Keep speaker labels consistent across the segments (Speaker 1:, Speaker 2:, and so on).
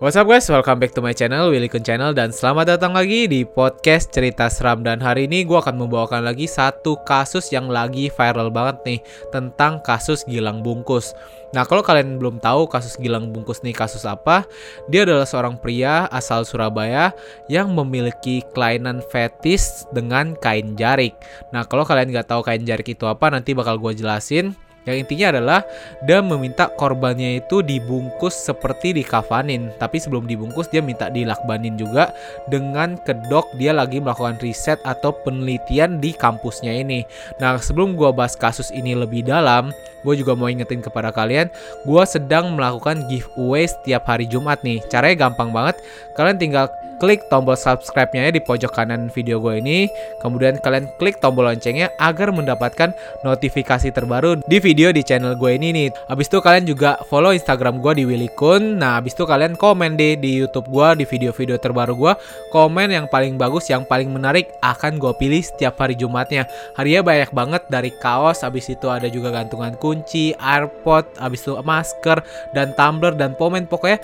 Speaker 1: What's up guys, welcome back to my channel, Willy Kun Channel. Dan selamat datang lagi di podcast cerita seram. Dan hari ini gue akan membawakan lagi satu kasus yang lagi viral banget nih Tentang kasus Gilang Bungkus. Nah kalau kalian belum tahu kasus Gilang Bungkus nih kasus apa? Dia adalah seorang pria asal Surabaya Yang memiliki kelainan fetis dengan kain jarik. Nah kalau kalian nggak tahu kain jarik itu apa nanti bakal gue jelasin yang intinya adalah dia meminta korbannya itu dibungkus seperti dikafanin. Tapi sebelum dibungkus dia minta dilakbanin juga dengan kedok dia lagi melakukan riset atau penelitian di kampusnya ini. Nah sebelum gue bahas kasus ini lebih dalam, gue juga mau ingetin kepada kalian, gue sedang melakukan giveaway setiap hari Jumat nih. Caranya gampang banget, kalian tinggal klik tombol subscribe-nya ya di pojok kanan video gue ini. Kemudian kalian klik tombol loncengnya agar mendapatkan notifikasi terbaru di video di channel gue ini nih. Abis itu kalian juga follow Instagram gue di Willy Kun. Nah, abis itu kalian komen deh di YouTube gue di video-video terbaru gue. Komen yang paling bagus, yang paling menarik akan gue pilih setiap hari Jumatnya. Harinya banyak banget dari kaos, abis itu ada juga gantungan kunci, airpod, abis itu masker, dan tumbler, dan pomen. Pokoknya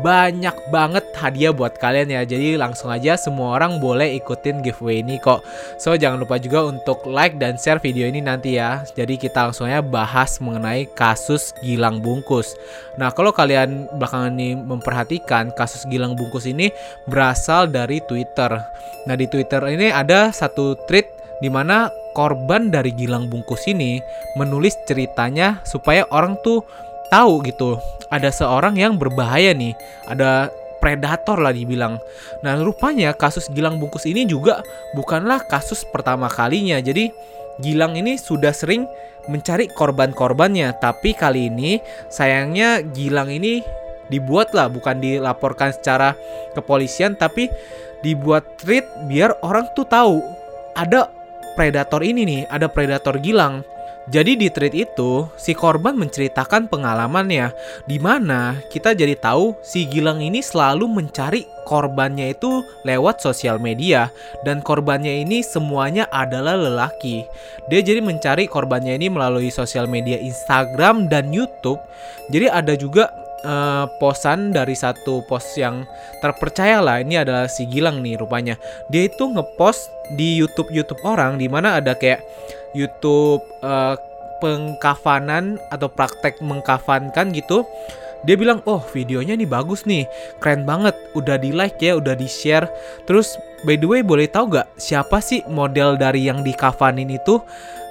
Speaker 1: banyak banget hadiah buat kalian ya. Jadi langsung aja semua orang boleh ikutin giveaway ini kok. So jangan lupa juga untuk like dan share video ini nanti ya. Jadi kita langsung aja bahas mengenai kasus Gilang Bungkus. Nah kalau kalian belakangan ini memperhatikan kasus Gilang Bungkus ini berasal dari Twitter. Nah di Twitter ini ada satu tweet di mana korban dari Gilang Bungkus ini menulis ceritanya supaya orang tuh tahu gitu ada seorang yang berbahaya nih ada predator lah dibilang nah rupanya kasus Gilang Bungkus ini juga bukanlah kasus pertama kalinya jadi Gilang ini sudah sering mencari korban-korbannya tapi kali ini sayangnya Gilang ini dibuat lah bukan dilaporkan secara kepolisian tapi dibuat tweet biar orang tuh tahu ada predator ini nih ada predator Gilang jadi di tweet itu, si korban menceritakan pengalamannya, di mana kita jadi tahu si Gilang ini selalu mencari korbannya itu lewat sosial media dan korbannya ini semuanya adalah lelaki. Dia jadi mencari korbannya ini melalui sosial media Instagram dan YouTube. Jadi ada juga uh, posan dari satu post yang terpercaya lah. Ini adalah si Gilang nih rupanya. Dia itu ngepost di YouTube YouTube orang di mana ada kayak YouTube uh, pengkafanan atau praktek mengkafankan gitu. Dia bilang oh videonya nih bagus nih. Keren banget. Udah di like ya udah di share terus by the way boleh tahu gak siapa sih model dari yang dikafanin itu?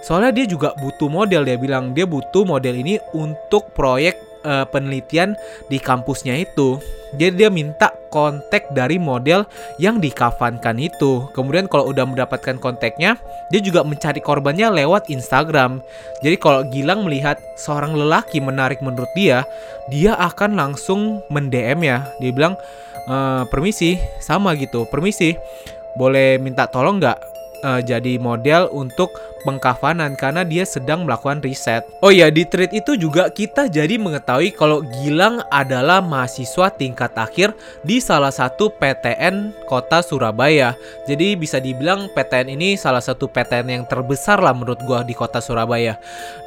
Speaker 1: Soalnya dia juga butuh model dia bilang. Dia butuh model ini untuk proyek uh, penelitian di kampusnya itu. Jadi dia minta kontak dari model yang dikafankan itu. Kemudian kalau udah mendapatkan kontaknya, dia juga mencari korbannya lewat Instagram. Jadi kalau Gilang melihat seorang lelaki menarik menurut dia, dia akan langsung mendm ya. Dia bilang, e, permisi, sama gitu, permisi, boleh minta tolong nggak uh, jadi model untuk pengkafanan karena dia sedang melakukan riset. Oh ya, di tweet itu juga kita jadi mengetahui kalau Gilang adalah mahasiswa tingkat akhir di salah satu PTN Kota Surabaya. Jadi bisa dibilang PTN ini salah satu PTN yang terbesar lah menurut gua di Kota Surabaya.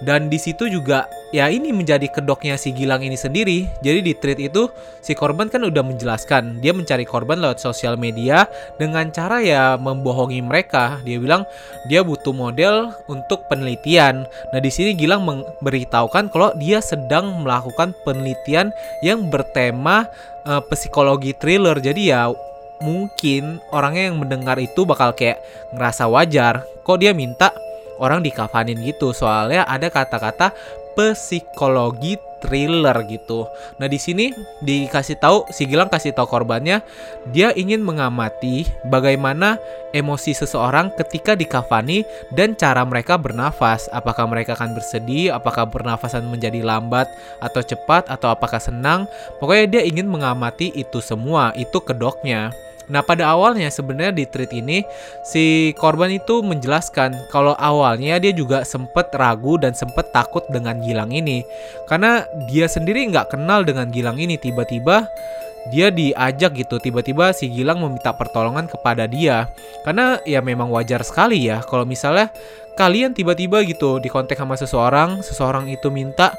Speaker 1: Dan di situ juga ya ini menjadi kedoknya si Gilang ini sendiri. Jadi di tweet itu si korban kan udah menjelaskan dia mencari korban lewat sosial media dengan cara ya membohongi mereka. Dia bilang dia butuh model untuk penelitian. Nah di sini Gilang memberitahukan kalau dia sedang melakukan penelitian yang bertema uh, psikologi thriller. Jadi ya mungkin orangnya yang mendengar itu bakal kayak ngerasa wajar. Kok dia minta orang dikafanin gitu soalnya ada kata-kata psikologi thriller gitu. Nah, di sini dikasih tahu si Gilang kasih tahu korbannya dia ingin mengamati bagaimana emosi seseorang ketika dikafani dan cara mereka bernafas. Apakah mereka akan bersedih, apakah bernafasan menjadi lambat atau cepat atau apakah senang. Pokoknya dia ingin mengamati itu semua, itu kedoknya. Nah pada awalnya sebenarnya di tweet ini si korban itu menjelaskan kalau awalnya dia juga sempat ragu dan sempat takut dengan Gilang ini. Karena dia sendiri nggak kenal dengan Gilang ini tiba-tiba dia diajak gitu tiba-tiba si Gilang meminta pertolongan kepada dia. Karena ya memang wajar sekali ya kalau misalnya kalian tiba-tiba gitu di kontak sama seseorang seseorang itu minta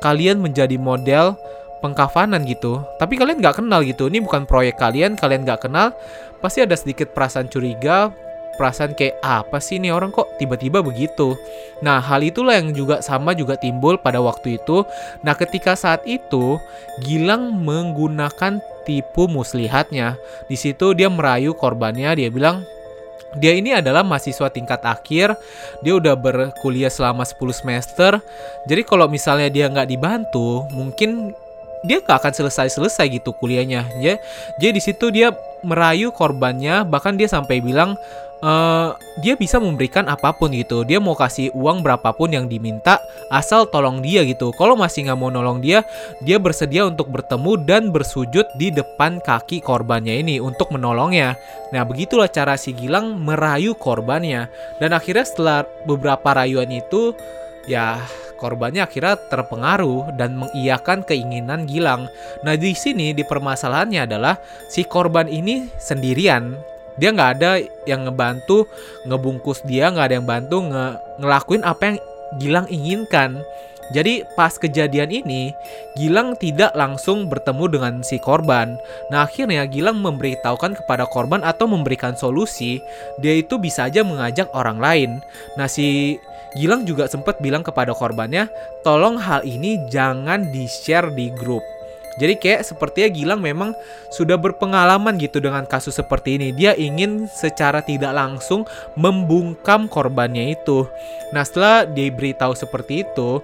Speaker 1: kalian menjadi model pengkafanan gitu. Tapi kalian nggak kenal gitu. Ini bukan proyek kalian, kalian nggak kenal. Pasti ada sedikit perasaan curiga, perasaan kayak apa sih ini orang kok tiba-tiba begitu. Nah, hal itulah yang juga sama juga timbul pada waktu itu. Nah, ketika saat itu Gilang menggunakan tipu muslihatnya. Di situ dia merayu korbannya, dia bilang dia ini adalah mahasiswa tingkat akhir, dia udah berkuliah selama 10 semester. Jadi kalau misalnya dia nggak dibantu, mungkin dia nggak akan selesai-selesai gitu kuliahnya. Ya, jadi di situ dia merayu korbannya, bahkan dia sampai bilang uh, dia bisa memberikan apa pun gitu. Dia mau kasih uang berapapun yang diminta, asal tolong dia gitu. Kalau masih nggak mau nolong dia, dia bersedia untuk bertemu dan bersujud di depan kaki korbannya ini untuk menolongnya. Nah, begitulah cara si Gilang merayu korbannya. Dan akhirnya setelah beberapa rayuan itu, ya korbannya akhirnya terpengaruh dan mengiyakan keinginan Gilang. Nah, di sini di permasalahannya adalah si korban ini sendirian dia nggak ada yang ngebantu ngebungkus dia nggak ada yang bantu nge ngelakuin apa yang Gilang inginkan jadi pas kejadian ini, Gilang tidak langsung bertemu dengan si korban. Nah akhirnya Gilang memberitahukan kepada korban atau memberikan solusi, dia itu bisa aja mengajak orang lain. Nah si Gilang juga sempat bilang kepada korbannya, tolong hal ini jangan di-share di grup. Jadi kayak sepertinya Gilang memang sudah berpengalaman gitu dengan kasus seperti ini. Dia ingin secara tidak langsung membungkam korbannya itu. Nah setelah diberitahu seperti itu,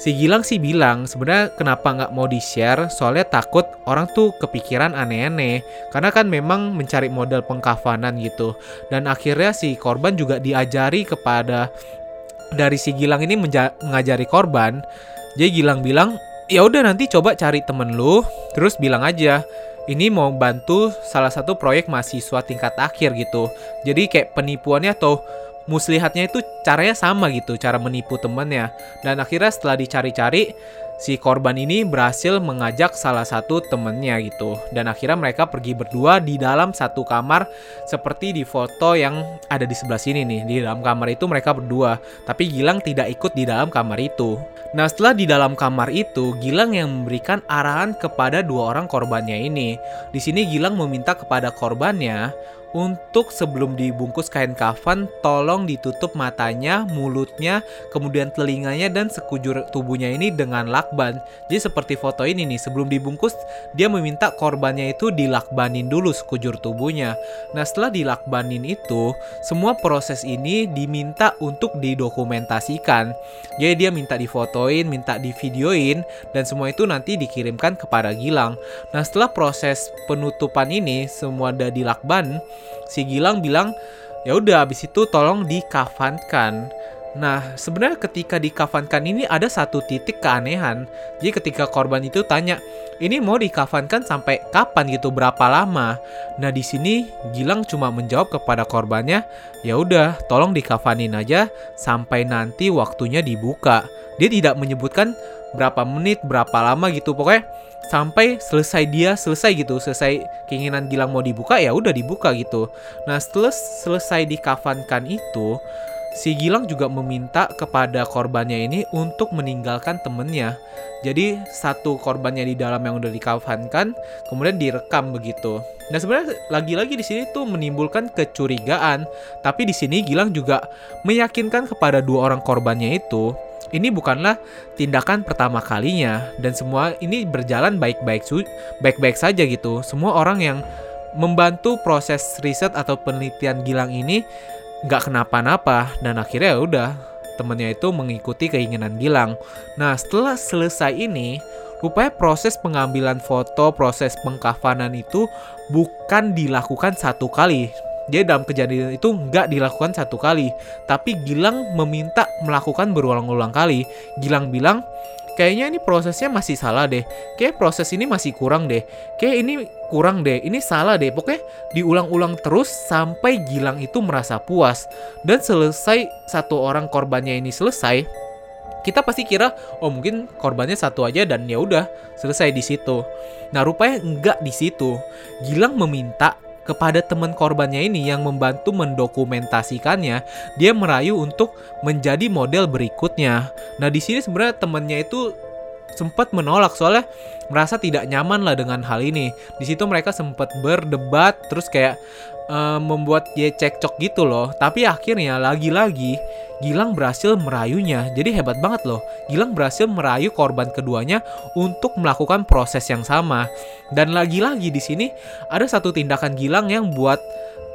Speaker 1: si Gilang sih bilang sebenarnya kenapa nggak mau di share soalnya takut orang tuh kepikiran aneh-aneh karena kan memang mencari model pengkafanan gitu dan akhirnya si korban juga diajari kepada dari si Gilang ini mengajari korban. Jadi Gilang bilang ya udah nanti coba cari temen lu. Terus bilang aja ini mau bantu salah satu proyek mahasiswa tingkat akhir gitu. Jadi kayak penipuannya atau muslihatnya itu caranya sama gitu cara menipu temennya. Dan akhirnya setelah dicari-cari si korban ini berhasil mengajak salah satu temennya gitu. Dan akhirnya mereka pergi berdua di dalam satu kamar seperti di foto yang ada di sebelah sini nih. Di dalam kamar itu mereka berdua tapi Gilang tidak ikut di dalam kamar itu. Nah setelah di dalam kamar itu Gilang yang memberikan arahan kepada dua orang korbannya ini. Di sini Gilang meminta kepada korbannya untuk sebelum dibungkus kain kafan, tolong ditutup matanya, mulutnya, kemudian telinganya dan sekujur tubuhnya ini dengan lakban. Jadi seperti foto ini nih, sebelum dibungkus dia meminta korbannya itu dilakbanin dulu sekujur tubuhnya. Nah setelah dilakbanin itu, semua proses ini diminta untuk didokumentasikan. Jadi dia minta difotoin, minta divideoin, dan semua itu nanti dikirimkan kepada Gilang. Nah setelah proses penutupan ini semua udah dilakban, si Gilang bilang ya udah abis itu tolong dikafankan Nah, sebenarnya ketika dikafankan ini ada satu titik keanehan. Jadi ketika korban itu tanya, "Ini mau dikafankan sampai kapan gitu? Berapa lama?" Nah, di sini Gilang cuma menjawab kepada korbannya, "Ya udah, tolong dikafanin aja sampai nanti waktunya dibuka." Dia tidak menyebutkan berapa menit, berapa lama gitu. Pokoknya sampai selesai dia selesai gitu selesai keinginan Gilang mau dibuka ya udah dibuka gitu nah setelah selesai dikafankan itu si Gilang juga meminta kepada korbannya ini untuk meninggalkan temennya jadi satu korbannya di dalam yang udah dikafankan kemudian direkam begitu nah sebenarnya lagi-lagi di sini tuh menimbulkan kecurigaan tapi di sini Gilang juga meyakinkan kepada dua orang korbannya itu ini bukanlah tindakan pertama kalinya dan semua ini berjalan baik-baik baik-baik saja gitu. Semua orang yang membantu proses riset atau penelitian Gilang ini nggak kenapa-napa dan akhirnya ya udah temennya itu mengikuti keinginan Gilang. Nah setelah selesai ini rupanya proses pengambilan foto, proses pengkafanan itu bukan dilakukan satu kali, jadi dalam kejadian itu nggak dilakukan satu kali, tapi Gilang meminta melakukan berulang-ulang kali. Gilang bilang, kayaknya ini prosesnya masih salah deh. Kayak proses ini masih kurang deh. Kayak ini kurang deh. Ini salah deh. Pokoknya diulang-ulang terus sampai Gilang itu merasa puas. Dan selesai satu orang korbannya ini selesai, kita pasti kira oh mungkin korbannya satu aja dan ya udah selesai di situ. Nah rupanya enggak di situ. Gilang meminta kepada teman korbannya ini yang membantu mendokumentasikannya, dia merayu untuk menjadi model berikutnya. Nah, di sini sebenarnya temannya itu sempat menolak soalnya merasa tidak nyaman lah dengan hal ini. Di situ mereka sempat berdebat terus kayak uh, membuat dia cekcok gitu loh. Tapi akhirnya lagi-lagi Gilang berhasil merayunya. Jadi hebat banget loh. Gilang berhasil merayu korban keduanya untuk melakukan proses yang sama. Dan lagi-lagi di sini ada satu tindakan Gilang yang buat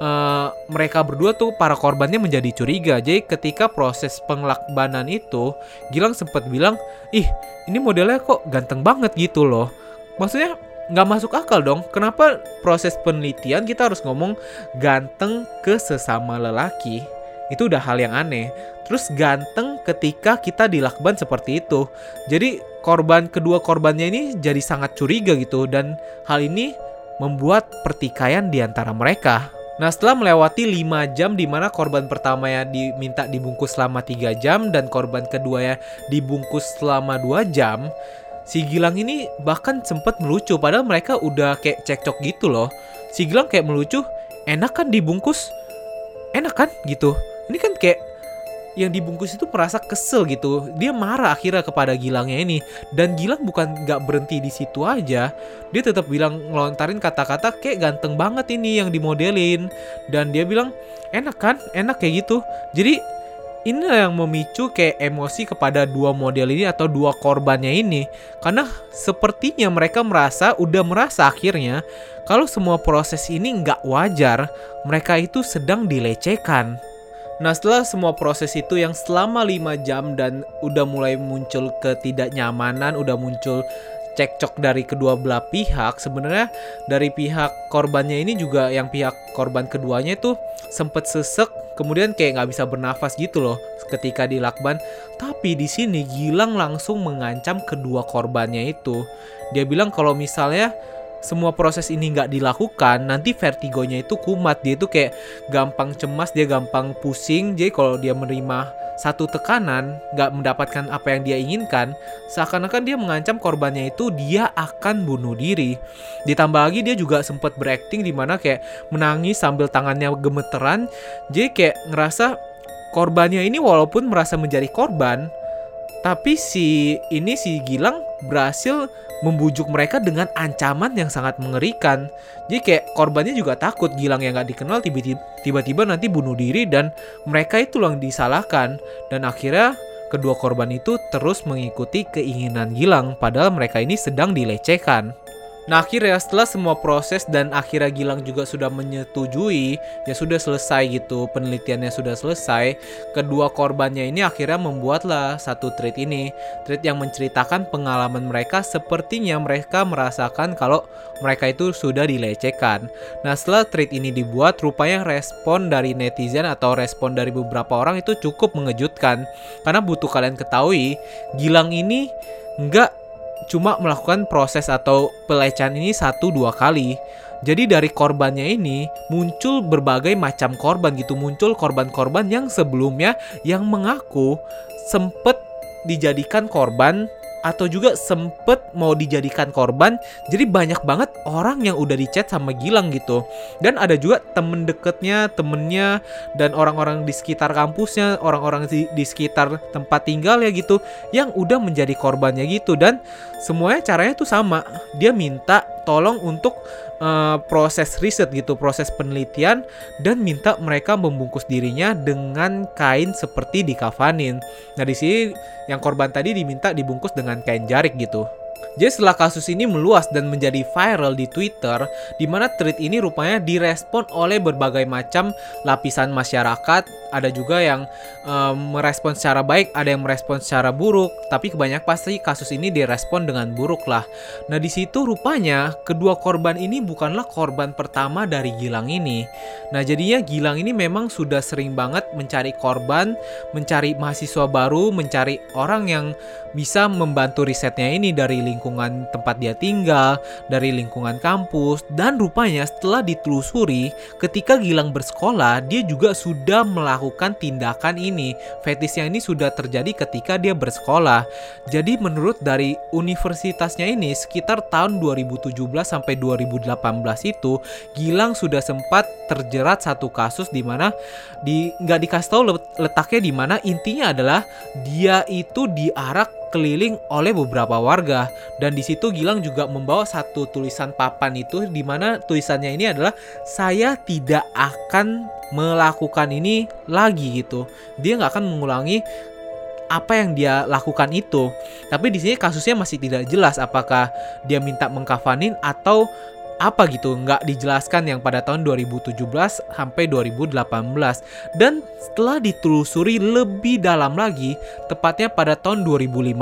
Speaker 1: uh, mereka berdua tuh para korbannya menjadi curiga. Jadi ketika proses penglakbanan itu, Gilang sempat bilang, "Ih, ini modelnya kok ganteng banget gitu loh." Maksudnya nggak masuk akal dong. Kenapa proses penelitian kita harus ngomong ganteng ke sesama lelaki? Itu udah hal yang aneh. Terus ganteng ketika kita dilakban seperti itu. Jadi korban kedua korbannya ini jadi sangat curiga gitu dan hal ini membuat pertikaian di antara mereka. Nah setelah melewati 5 jam di mana korban pertama ya diminta dibungkus selama 3 jam dan korban kedua ya dibungkus selama 2 jam Si Gilang ini bahkan sempat melucu. Padahal mereka udah kayak cekcok gitu loh. Si Gilang kayak melucu enak kan dibungkus? Enak kan gitu. Ini kan kayak yang dibungkus itu merasa kesel gitu. Dia marah akhirnya kepada Gilangnya ini. Dan Gilang bukan nggak berhenti di situ aja. Dia tetap bilang ngelontarin kata-kata kayak ganteng banget ini yang dimodelin. Dan dia bilang enak kan, enak kayak gitu. Jadi ini yang memicu kayak emosi kepada dua model ini atau dua korbannya ini karena sepertinya mereka merasa udah merasa akhirnya kalau semua proses ini nggak wajar mereka itu sedang dilecehkan Nah setelah semua proses itu yang selama 5 jam dan udah mulai muncul ketidaknyamanan, udah muncul cekcok dari kedua belah pihak sebenarnya dari pihak korbannya ini juga yang pihak korban keduanya itu sempet sesek kemudian kayak nggak bisa bernafas gitu loh ketika dilakban. Tapi di sini Gilang langsung mengancam kedua korbannya itu. Dia bilang kalau misalnya semua proses ini nggak dilakukan, nanti vertigonya itu kumat. Dia itu kayak gampang cemas, dia gampang pusing. Jadi kalau dia menerima satu tekanan, nggak mendapatkan apa yang dia inginkan, seakan-akan dia mengancam korbannya itu dia akan bunuh diri. Ditambah lagi dia juga sempat berakting di mana kayak menangis sambil tangannya gemeteran. Jadi kayak ngerasa korbannya ini walaupun merasa menjadi korban, tapi si ini si Gilang berhasil membujuk mereka dengan ancaman yang sangat mengerikan. Jadi kayak korbannya juga takut Gilang yang gak dikenal tiba-tiba nanti bunuh diri dan mereka itu yang disalahkan. Dan akhirnya kedua korban itu terus mengikuti keinginan Gilang padahal mereka ini sedang dilecehkan. Nah akhirnya setelah semua proses dan akhirnya Gilang juga sudah menyetujui ya sudah selesai gitu penelitiannya sudah selesai kedua korbannya ini akhirnya membuatlah satu tweet ini. Tweet yang menceritakan pengalaman mereka sepertinya mereka merasakan kalau mereka itu sudah dilecehkan. Nah setelah tweet ini dibuat rupanya respon dari netizen atau respon dari beberapa orang itu cukup mengejutkan. Karena butuh kalian ketahui Gilang ini nggak cuma melakukan proses atau pelecehan ini satu dua kali. Jadi dari korbannya ini muncul berbagai macam korban gitu, muncul korban-korban yang sebelumnya yang mengaku sempet dijadikan korban atau juga sempet mau dijadikan korban jadi banyak banget orang yang udah dicat sama Gilang gitu. Dan ada juga temen deketnya temennya dan orang-orang di sekitar kampusnya orang-orang di, di sekitar tempat tinggal ya gitu yang udah menjadi korbannya gitu. Dan semuanya caranya tuh sama. Dia minta tolong untuk uh, proses riset gitu, proses penelitian dan minta mereka membungkus dirinya dengan kain seperti dikafanin. Nah, di sini yang korban tadi diminta dibungkus dengan kain jarik gitu. Jadi setelah kasus ini meluas dan menjadi viral di Twitter, di mana tweet ini rupanya direspon oleh berbagai macam lapisan masyarakat, ada juga yang um, merespon secara baik, ada yang merespon secara buruk, tapi kebanyakan pasti kasus ini direspon dengan buruk lah. Nah di situ rupanya kedua korban ini bukanlah korban pertama dari Gilang ini. Nah jadinya Gilang ini memang sudah sering banget mencari korban, mencari mahasiswa baru, mencari orang yang bisa membantu risetnya ini dari lingkungan tempat dia tinggal, dari lingkungan kampus, dan rupanya setelah ditelusuri, ketika Gilang bersekolah, dia juga sudah melakukan tindakan ini. Fetisnya ini sudah terjadi ketika dia bersekolah. Jadi menurut dari universitasnya ini, sekitar tahun 2017 sampai 2018 itu, Gilang sudah sempat terjerat satu kasus di mana di nggak dikasih tahu letaknya di mana intinya adalah dia itu diarak keliling oleh beberapa warga dan di situ Gilang juga membawa satu tulisan papan itu di mana tulisannya ini adalah saya tidak akan melakukan ini lagi gitu. Dia nggak akan mengulangi apa yang dia lakukan itu. Tapi di sini kasusnya masih tidak jelas apakah dia minta mengkafanin atau apa gitu nggak dijelaskan yang pada tahun 2017 sampai 2018 dan setelah ditelusuri lebih dalam lagi tepatnya pada tahun 2015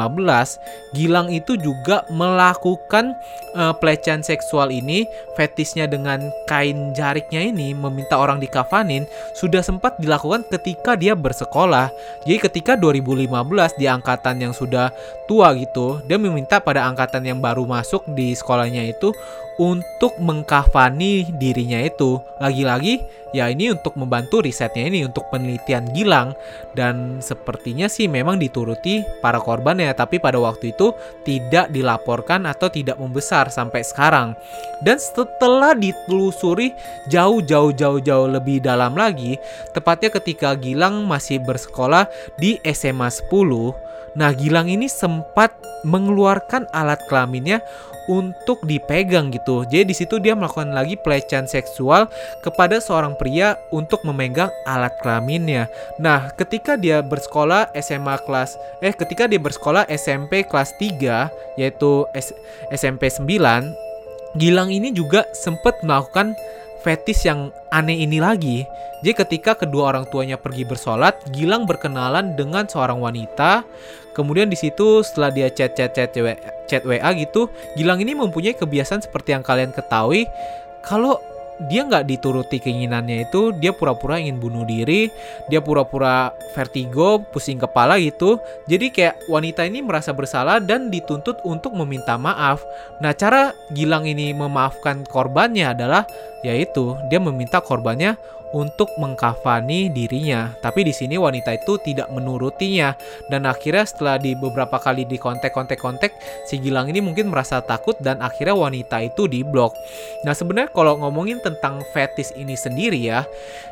Speaker 1: Gilang itu juga melakukan uh, pelecehan seksual ini fetisnya dengan kain jariknya ini meminta orang dikafanin sudah sempat dilakukan ketika dia bersekolah. Jadi ketika 2015 di angkatan yang sudah tua gitu dia meminta pada angkatan yang baru masuk di sekolahnya itu untuk mengkafani dirinya itu. Lagi-lagi ya ini untuk membantu risetnya ini untuk penelitian Gilang dan sepertinya sih memang dituruti para korban ya tapi pada waktu itu tidak dilaporkan atau tidak membesar sampai sekarang. Dan setelah ditelusuri jauh-jauh jauh-jauh lebih dalam lagi, tepatnya ketika Gilang masih bersekolah di SMA 10, nah Gilang ini sempat mengeluarkan alat kelaminnya untuk dipegang gitu. Jadi di situ dia melakukan lagi pelecehan seksual kepada seorang pria untuk memegang alat kelaminnya. Nah, ketika dia bersekolah SMA kelas eh ketika dia bersekolah SMP kelas 3 yaitu S SMP 9, Gilang ini juga sempat melakukan fetis yang aneh ini lagi. Jadi ketika kedua orang tuanya pergi bersolat, Gilang berkenalan dengan seorang wanita. Kemudian di situ setelah dia chat chat chat chat, WA gitu, Gilang ini mempunyai kebiasaan seperti yang kalian ketahui kalau dia nggak dituruti keinginannya itu dia pura-pura ingin bunuh diri dia pura-pura vertigo pusing kepala gitu. Jadi kayak wanita ini merasa bersalah dan dituntut untuk meminta maaf. Nah cara Gilang ini memaafkan korbannya adalah yaitu dia meminta korbannya untuk mengkafani dirinya. Tapi di sini wanita itu tidak menurutinya dan akhirnya setelah di beberapa kali di kontek-kontek-kontek si Gilang ini mungkin merasa takut dan akhirnya wanita itu diblok. Nah sebenarnya kalau ngomongin tentang fetis ini sendiri ya,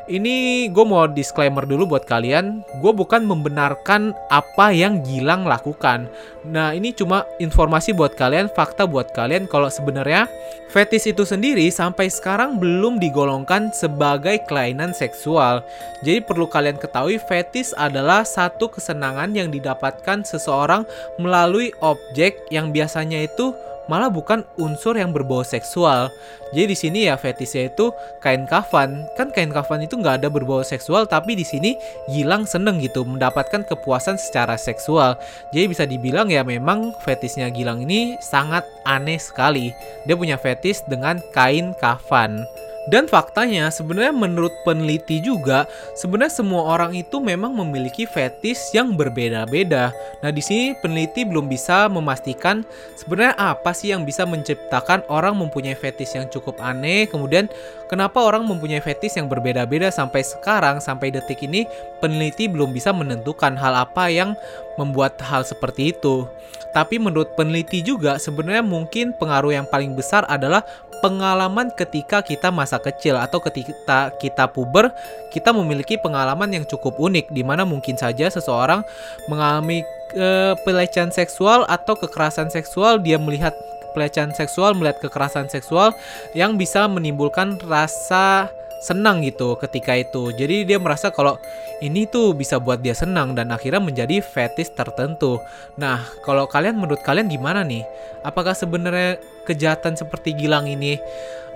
Speaker 1: ini gue mau disclaimer dulu buat kalian, gue bukan membenarkan apa yang Gilang lakukan. Nah ini cuma informasi buat kalian, fakta buat kalian kalau sebenarnya fetis itu sendiri sampai sekarang belum digolongkan sebagai klien kelainan seksual. Jadi perlu kalian ketahui fetis adalah satu kesenangan yang didapatkan seseorang melalui objek yang biasanya itu malah bukan unsur yang berbau seksual. Jadi di sini ya fetisnya itu kain kafan. Kan kain kafan itu nggak ada berbau seksual, tapi di sini Gilang seneng gitu mendapatkan kepuasan secara seksual. Jadi bisa dibilang ya memang fetisnya Gilang ini sangat aneh sekali. Dia punya fetis dengan kain kafan. Dan faktanya sebenarnya menurut peneliti juga sebenarnya semua orang itu memang memiliki fetis yang berbeda-beda. Nah, di sini peneliti belum bisa memastikan sebenarnya apa sih yang bisa menciptakan orang mempunyai fetis yang cukup aneh. Kemudian kenapa orang mempunyai fetis yang berbeda-beda sampai sekarang sampai detik ini peneliti belum bisa menentukan hal apa yang membuat hal seperti itu. Tapi menurut peneliti juga sebenarnya mungkin pengaruh yang paling besar adalah pengalaman ketika kita masa kecil atau ketika kita puber, kita memiliki pengalaman yang cukup unik di mana mungkin saja seseorang mengalami uh, pelecehan seksual atau kekerasan seksual, dia melihat pelecehan seksual, melihat kekerasan seksual yang bisa menimbulkan rasa senang gitu ketika itu. Jadi dia merasa kalau ini tuh bisa buat dia senang dan akhirnya menjadi fetish tertentu. Nah, kalau kalian menurut kalian gimana nih? Apakah sebenarnya kejahatan seperti Gilang ini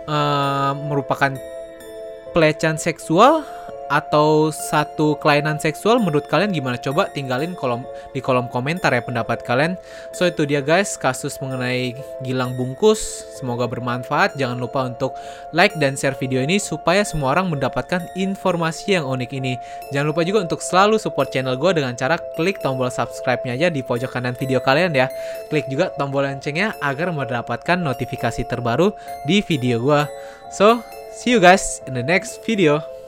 Speaker 1: uh, merupakan pelecehan seksual atau satu kelainan seksual menurut kalian gimana? Coba tinggalin kolom di kolom komentar ya pendapat kalian. So itu dia guys kasus mengenai Gilang Bungkus. Semoga bermanfaat. Jangan lupa untuk like dan share video ini supaya semua orang mendapatkan informasi yang unik ini. Jangan lupa juga untuk selalu support channel gue dengan cara klik tombol subscribe-nya aja di pojok kanan video kalian ya. Klik juga tombol loncengnya agar mendapatkan notifikasi terbaru di video gue. So, see you guys in the next video.